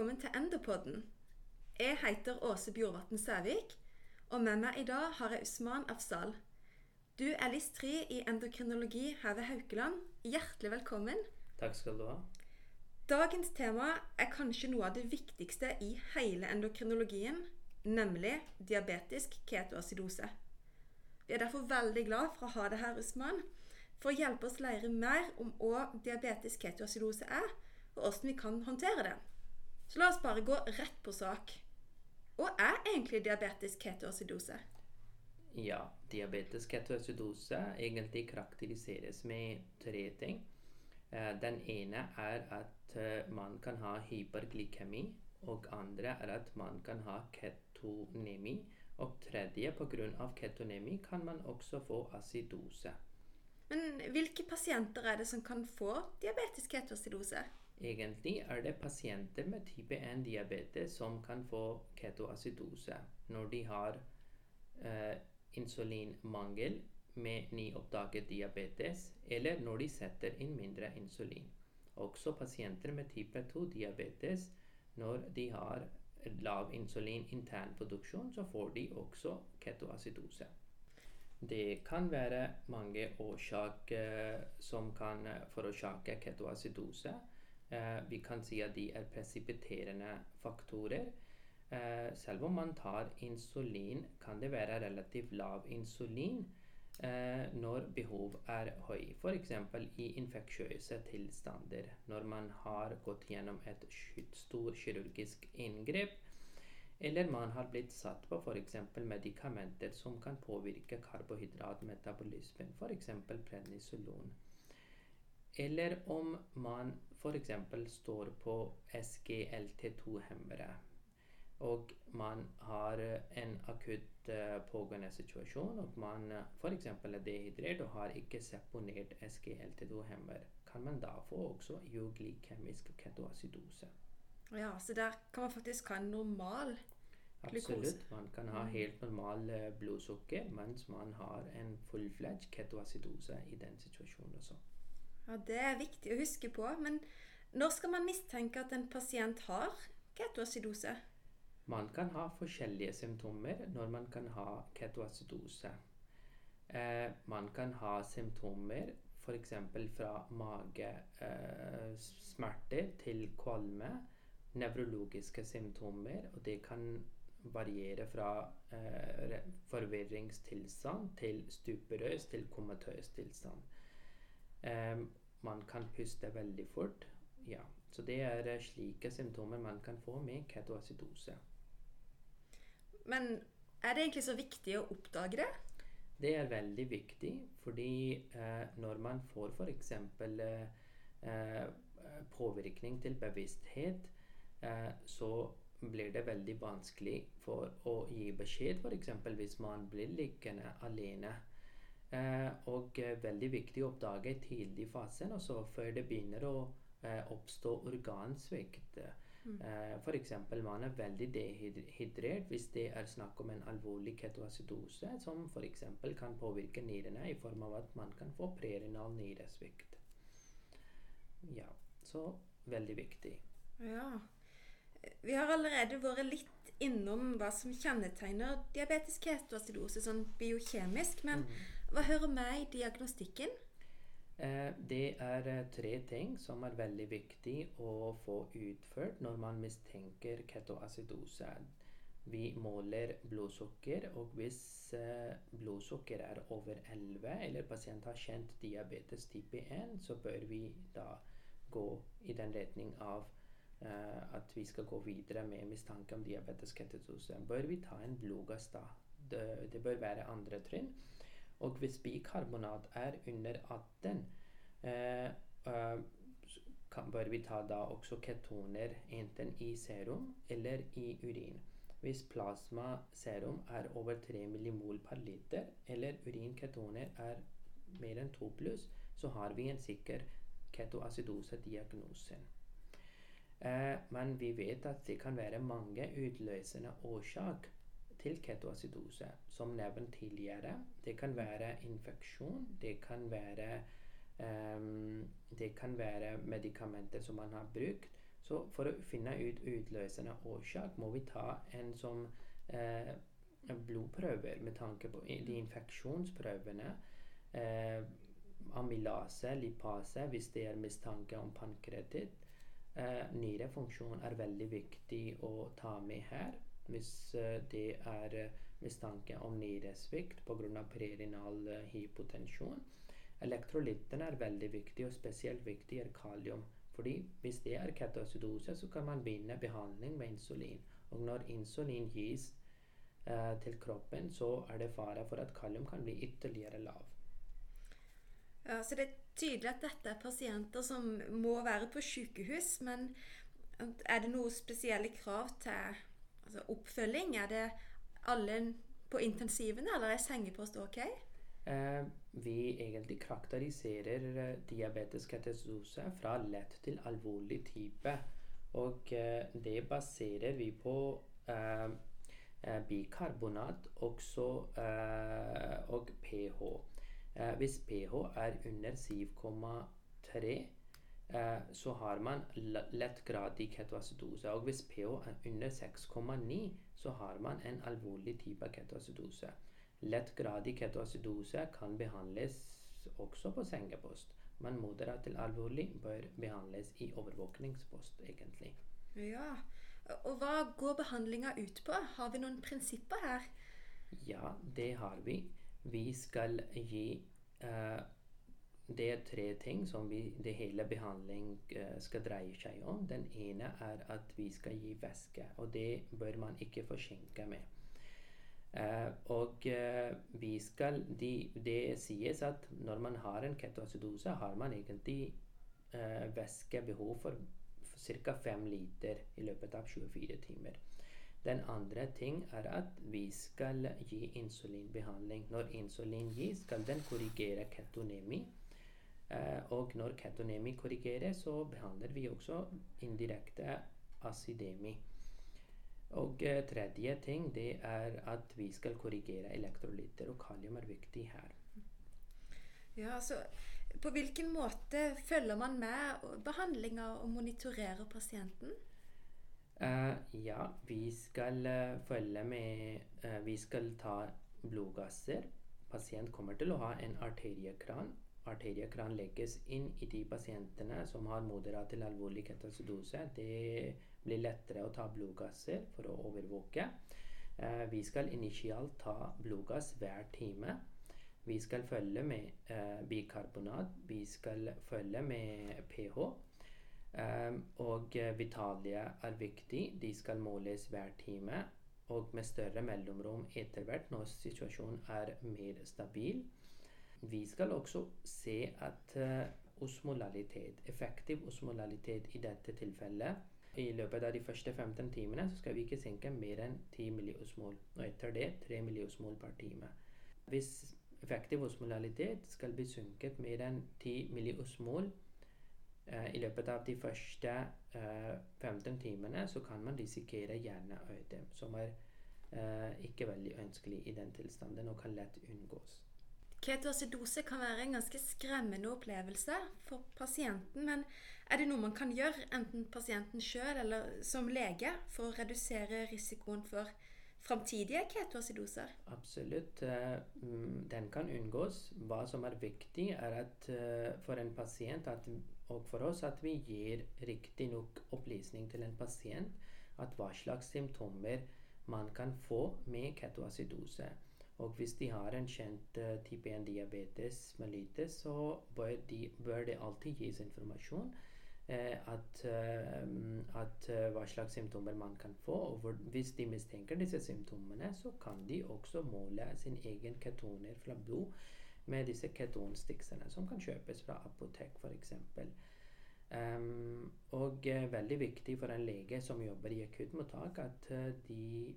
velkommen til Endopodden. Jeg heter Åse Bjorvatn Sævik, og med meg i dag har jeg Usman Afzal. Du er LIS 3 i endokrinologi her ved Haukeland. Hjertelig velkommen. Takk skal du ha. Dagens tema er kanskje noe av det viktigste i hele endokrinologien, nemlig diabetisk ketoacidose. Vi er derfor veldig glad for å ha deg her, Usman, for å hjelpe oss lære mer om hva diabetisk ketoacidose er, og hvordan vi kan håndtere det. Så la oss bare gå rett på sak. Hva er egentlig diabetisk ketoacidose? Ja, diabetes ketoacidose egentlig karakteriseres med tre ting. Eh, Den ene er at eh, man kan ha hyperglykemi, og andre er at man kan ha ketonemi. Og tredje, pga. ketonemi, kan man også få acidose. Men hvilke pasienter er det som kan få diabetisk ketoacidose? Egentlig er det pasienter med type 1-diabetes som kan få ketoacidose når de har eh, insulinmangel med nyoppdaget diabetes, eller når de setter inn mindre insulin. Også pasienter med type 2-diabetes, når de har lav insulin internproduksjon, så får de også ketoacidose. Det kan være mange årsaker som kan forårsake ketoacidose. Eh, vi kan si at de er presipiterende faktorer. Eh, selv om man tar insulin, kan det være relativt lav insulin eh, når behov er høy. F.eks. i infeksjøse tilstander. Når man har gått gjennom et stort kirurgisk inngrep, eller man har blitt satt på f.eks. medikamenter som kan påvirke karbohydratmetabolismen, f.eks. prednisolon. Eller om man f.eks. står på SGLT2-hemmere, og man har en akutt uh, pågående situasjon, og man uh, f.eks. er dehydrert og har ikke seponert SGLT2-hemmer, kan man da få også euglykemisk ketoacidose. Ja, så der kan man faktisk ha en normal glukose. Absolutt. Man kan ha helt normal uh, blodsukker, mens man har en full-fledged ketoacidose i den situasjonen også. Ja, Det er viktig å huske på. Men når skal man mistenke at en pasient har ketoacidose? Man kan ha forskjellige symptomer når man kan ha ketoacidose. Eh, man kan ha symptomer f.eks. fra magesmerter eh, til kvalme, nevrologiske symptomer, og det kan variere fra eh, forvirringstilstand til stuperøs til komatøs tilstand. Eh, man kan puste veldig fort. Ja, så det er slike symptomer man kan få med ketoacidose. Men er det egentlig så viktig å oppdage det? Det er veldig viktig, fordi eh, når man får f.eks. Eh, påvirkning til bevissthet, eh, så blir det veldig vanskelig for å gi beskjed, f.eks. hvis man blir liggende alene. Eh, og veldig viktig å oppdage i tidlig fasen, også før det begynner å eh, oppstå organsvikt. Mm. Eh, F.eks. man er veldig dehydrert hvis det er snakk om en alvorlig ketoacidose, som f.eks. kan påvirke nyrene i form av at man kan få prerinal nyresvikt. Ja, så veldig viktig. Ja. Vi har allerede vært litt innom hva som kjennetegner diabetisk ketoacidose sånn biokjemisk, men mm. Hva hører med i diagnostikken? Det er tre ting som er veldig viktig å få utført når man mistenker ketoacidose. Vi måler blodsukker, og hvis blodsukker er over 11, eller pasient har kjent diabetes type 1, så bør vi da gå i den retning av at vi skal gå videre med mistanke om diabetes ketoacidose. Bør vi ta en blodgass da? Det, det bør være andre trinn. Og hvis bikarbonat er under 18, eh, eh, kan, bør vi ta da også ketoner enten i serum eller i urin. Hvis plasmaserum er over 3 millimol per liter, eller urinketoner er mer enn 2 pluss, så har vi en sikker ketoacidose-diagnose. Eh, men vi vet at det kan være mange utløsende årsaker til ketoacidose. Som nevnt tidligere, det kan være infeksjon, det kan være um, det kan være medikamenter som man har brukt, Så for å finne ut utløsende årsak må vi ta en som uh, blodprøver med tanke på de infeksjonsprøvene. Uh, amylase, lipase, hvis det er mistanke om pankreatitt. Uh, nyrefunksjon er veldig viktig å ta med her. Hvis eh, det er mistanke om nyresvikt pga. prerinal hypotensjon. Elektrolyttene er veldig viktig, og spesielt viktig er kalium. Fordi hvis det er ketoacidose, så kan man begynne behandling med insulin. Og når insulin gis eh, til kroppen, så er det fare for at kalium kan bli ytterligere lav. Ja, så det er tydelig at dette er pasienter som må være på sykehus. Men er det noen spesielle krav til altså oppfølging? Er det alle på intensivene, eller er sengepost ok? Eh, vi egentlig karakteriserer eh, diabetes ketatose fra lett til alvorlig type. Og eh, det baserer vi på eh, eh, bikarbonat også, eh, og pH. Hvis pH er under 7,3, eh, så har man lettgradig ketoacidose. Og hvis pH er under 6,9, så har man en alvorlig type ketoacidose. Lettgradig ketoacidose kan behandles også på sengepost, men moderat til alvorlig bør behandles i overvåkningspost, egentlig. Ja, og Hva går behandlinga ut på? Har vi noen prinsipper her? Ja, det har vi. Vi skal gi uh, Det er tre ting som vi, det hele behandling uh, skal dreie seg om. Den ene er at vi skal gi væske, og det bør man ikke forsinke med. Uh, og vi skal de, Det sies at når man har en ketoacidose, har man egentlig væskebehov for, for ca. 5 liter i løpet av 24 timer. Den andre ting er at vi skal gi insulinbehandling. Når insulin gis, skal den korrigere ketonemi. Eh, og når ketonemi korrigeres, så behandler vi også indirekte acidemi. Og eh, tredje ting det er at vi skal korrigere elektrolytter, og kalium er viktig her. Ja, så På hvilken måte følger man med behandlinga og monitorerer pasienten? Uh, ja, vi skal uh, følge med uh, Vi skal ta blodgasser. Pasient kommer til å ha en arteriekran. Arteriekran legges inn i de pasientene som har moderat til alvorlig ketoacidose. Det blir lettere å ta blodgasser for å overvåke. vi skal initialt ta blodgass hver time. Vi skal følge med bikarbonat. Vi skal følge med pH. Eh, og eh, vitalie er viktig. De skal måles hver time. Og med større mellomrom etter hvert når situasjonen er mer stabil. Vi skal også se at uh, osmolalitet, effektiv osmolalitet i dette tilfellet I løpet av de første 15 timene så skal vi ikke senke mer enn 10 milliosmol. Og etter det 3 milliosmol per time. Hvis effektiv osmolalitet skal bli sunket mer enn 10 milliosmol Eh, i løpet av de første 15 eh, timene så kan man risikere hjerneødem, som er eh, ikke veldig ønskelig i den tilstanden og kan lett unngås. Ketoacidose kan være en ganske skremmende opplevelse for pasienten. Men er det noe man kan gjøre, enten pasienten sjøl eller som lege, for å redusere risikoen for framtidige ketoacidoser? Absolutt. Mm, den kan unngås. Hva som er viktig, er at for en pasient at og for oss at vi gir riktig nok opplysning til en pasient at hva slags symptomer man kan få med ketoacidose. Og hvis de har en kjent uh, type 1-diabetes mellitus, så bør, de, bør, det alltid gis informasjon uh, at, uh, at hva slags symptomer man kan få. Og hvis de mistenker disse symptomene, så kan de også måle sin egen ketoner fra blod med disse ketonstiksene, som kan kjøpes fra apotek f.eks. Um, og uh, veldig viktig for en lege som jobber i akuttmottak, at de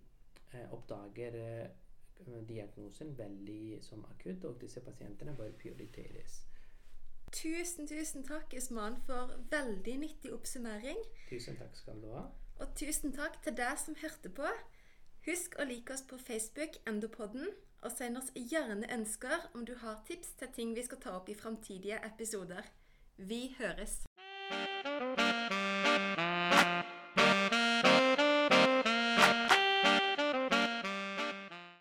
oppdager diagnosen veldig som akutt, og disse pasientene bør prioriteres. Tusen, tusen takk, Isman, for veldig nyttig oppsummering. Tusen takk skal du ha. Og tusen takk til deg som hørte på. Husk å like oss på Facebook, Endopodden, og send oss gjerne ønsker om du har tips til ting vi skal ta opp i framtidige episoder. Vi høres!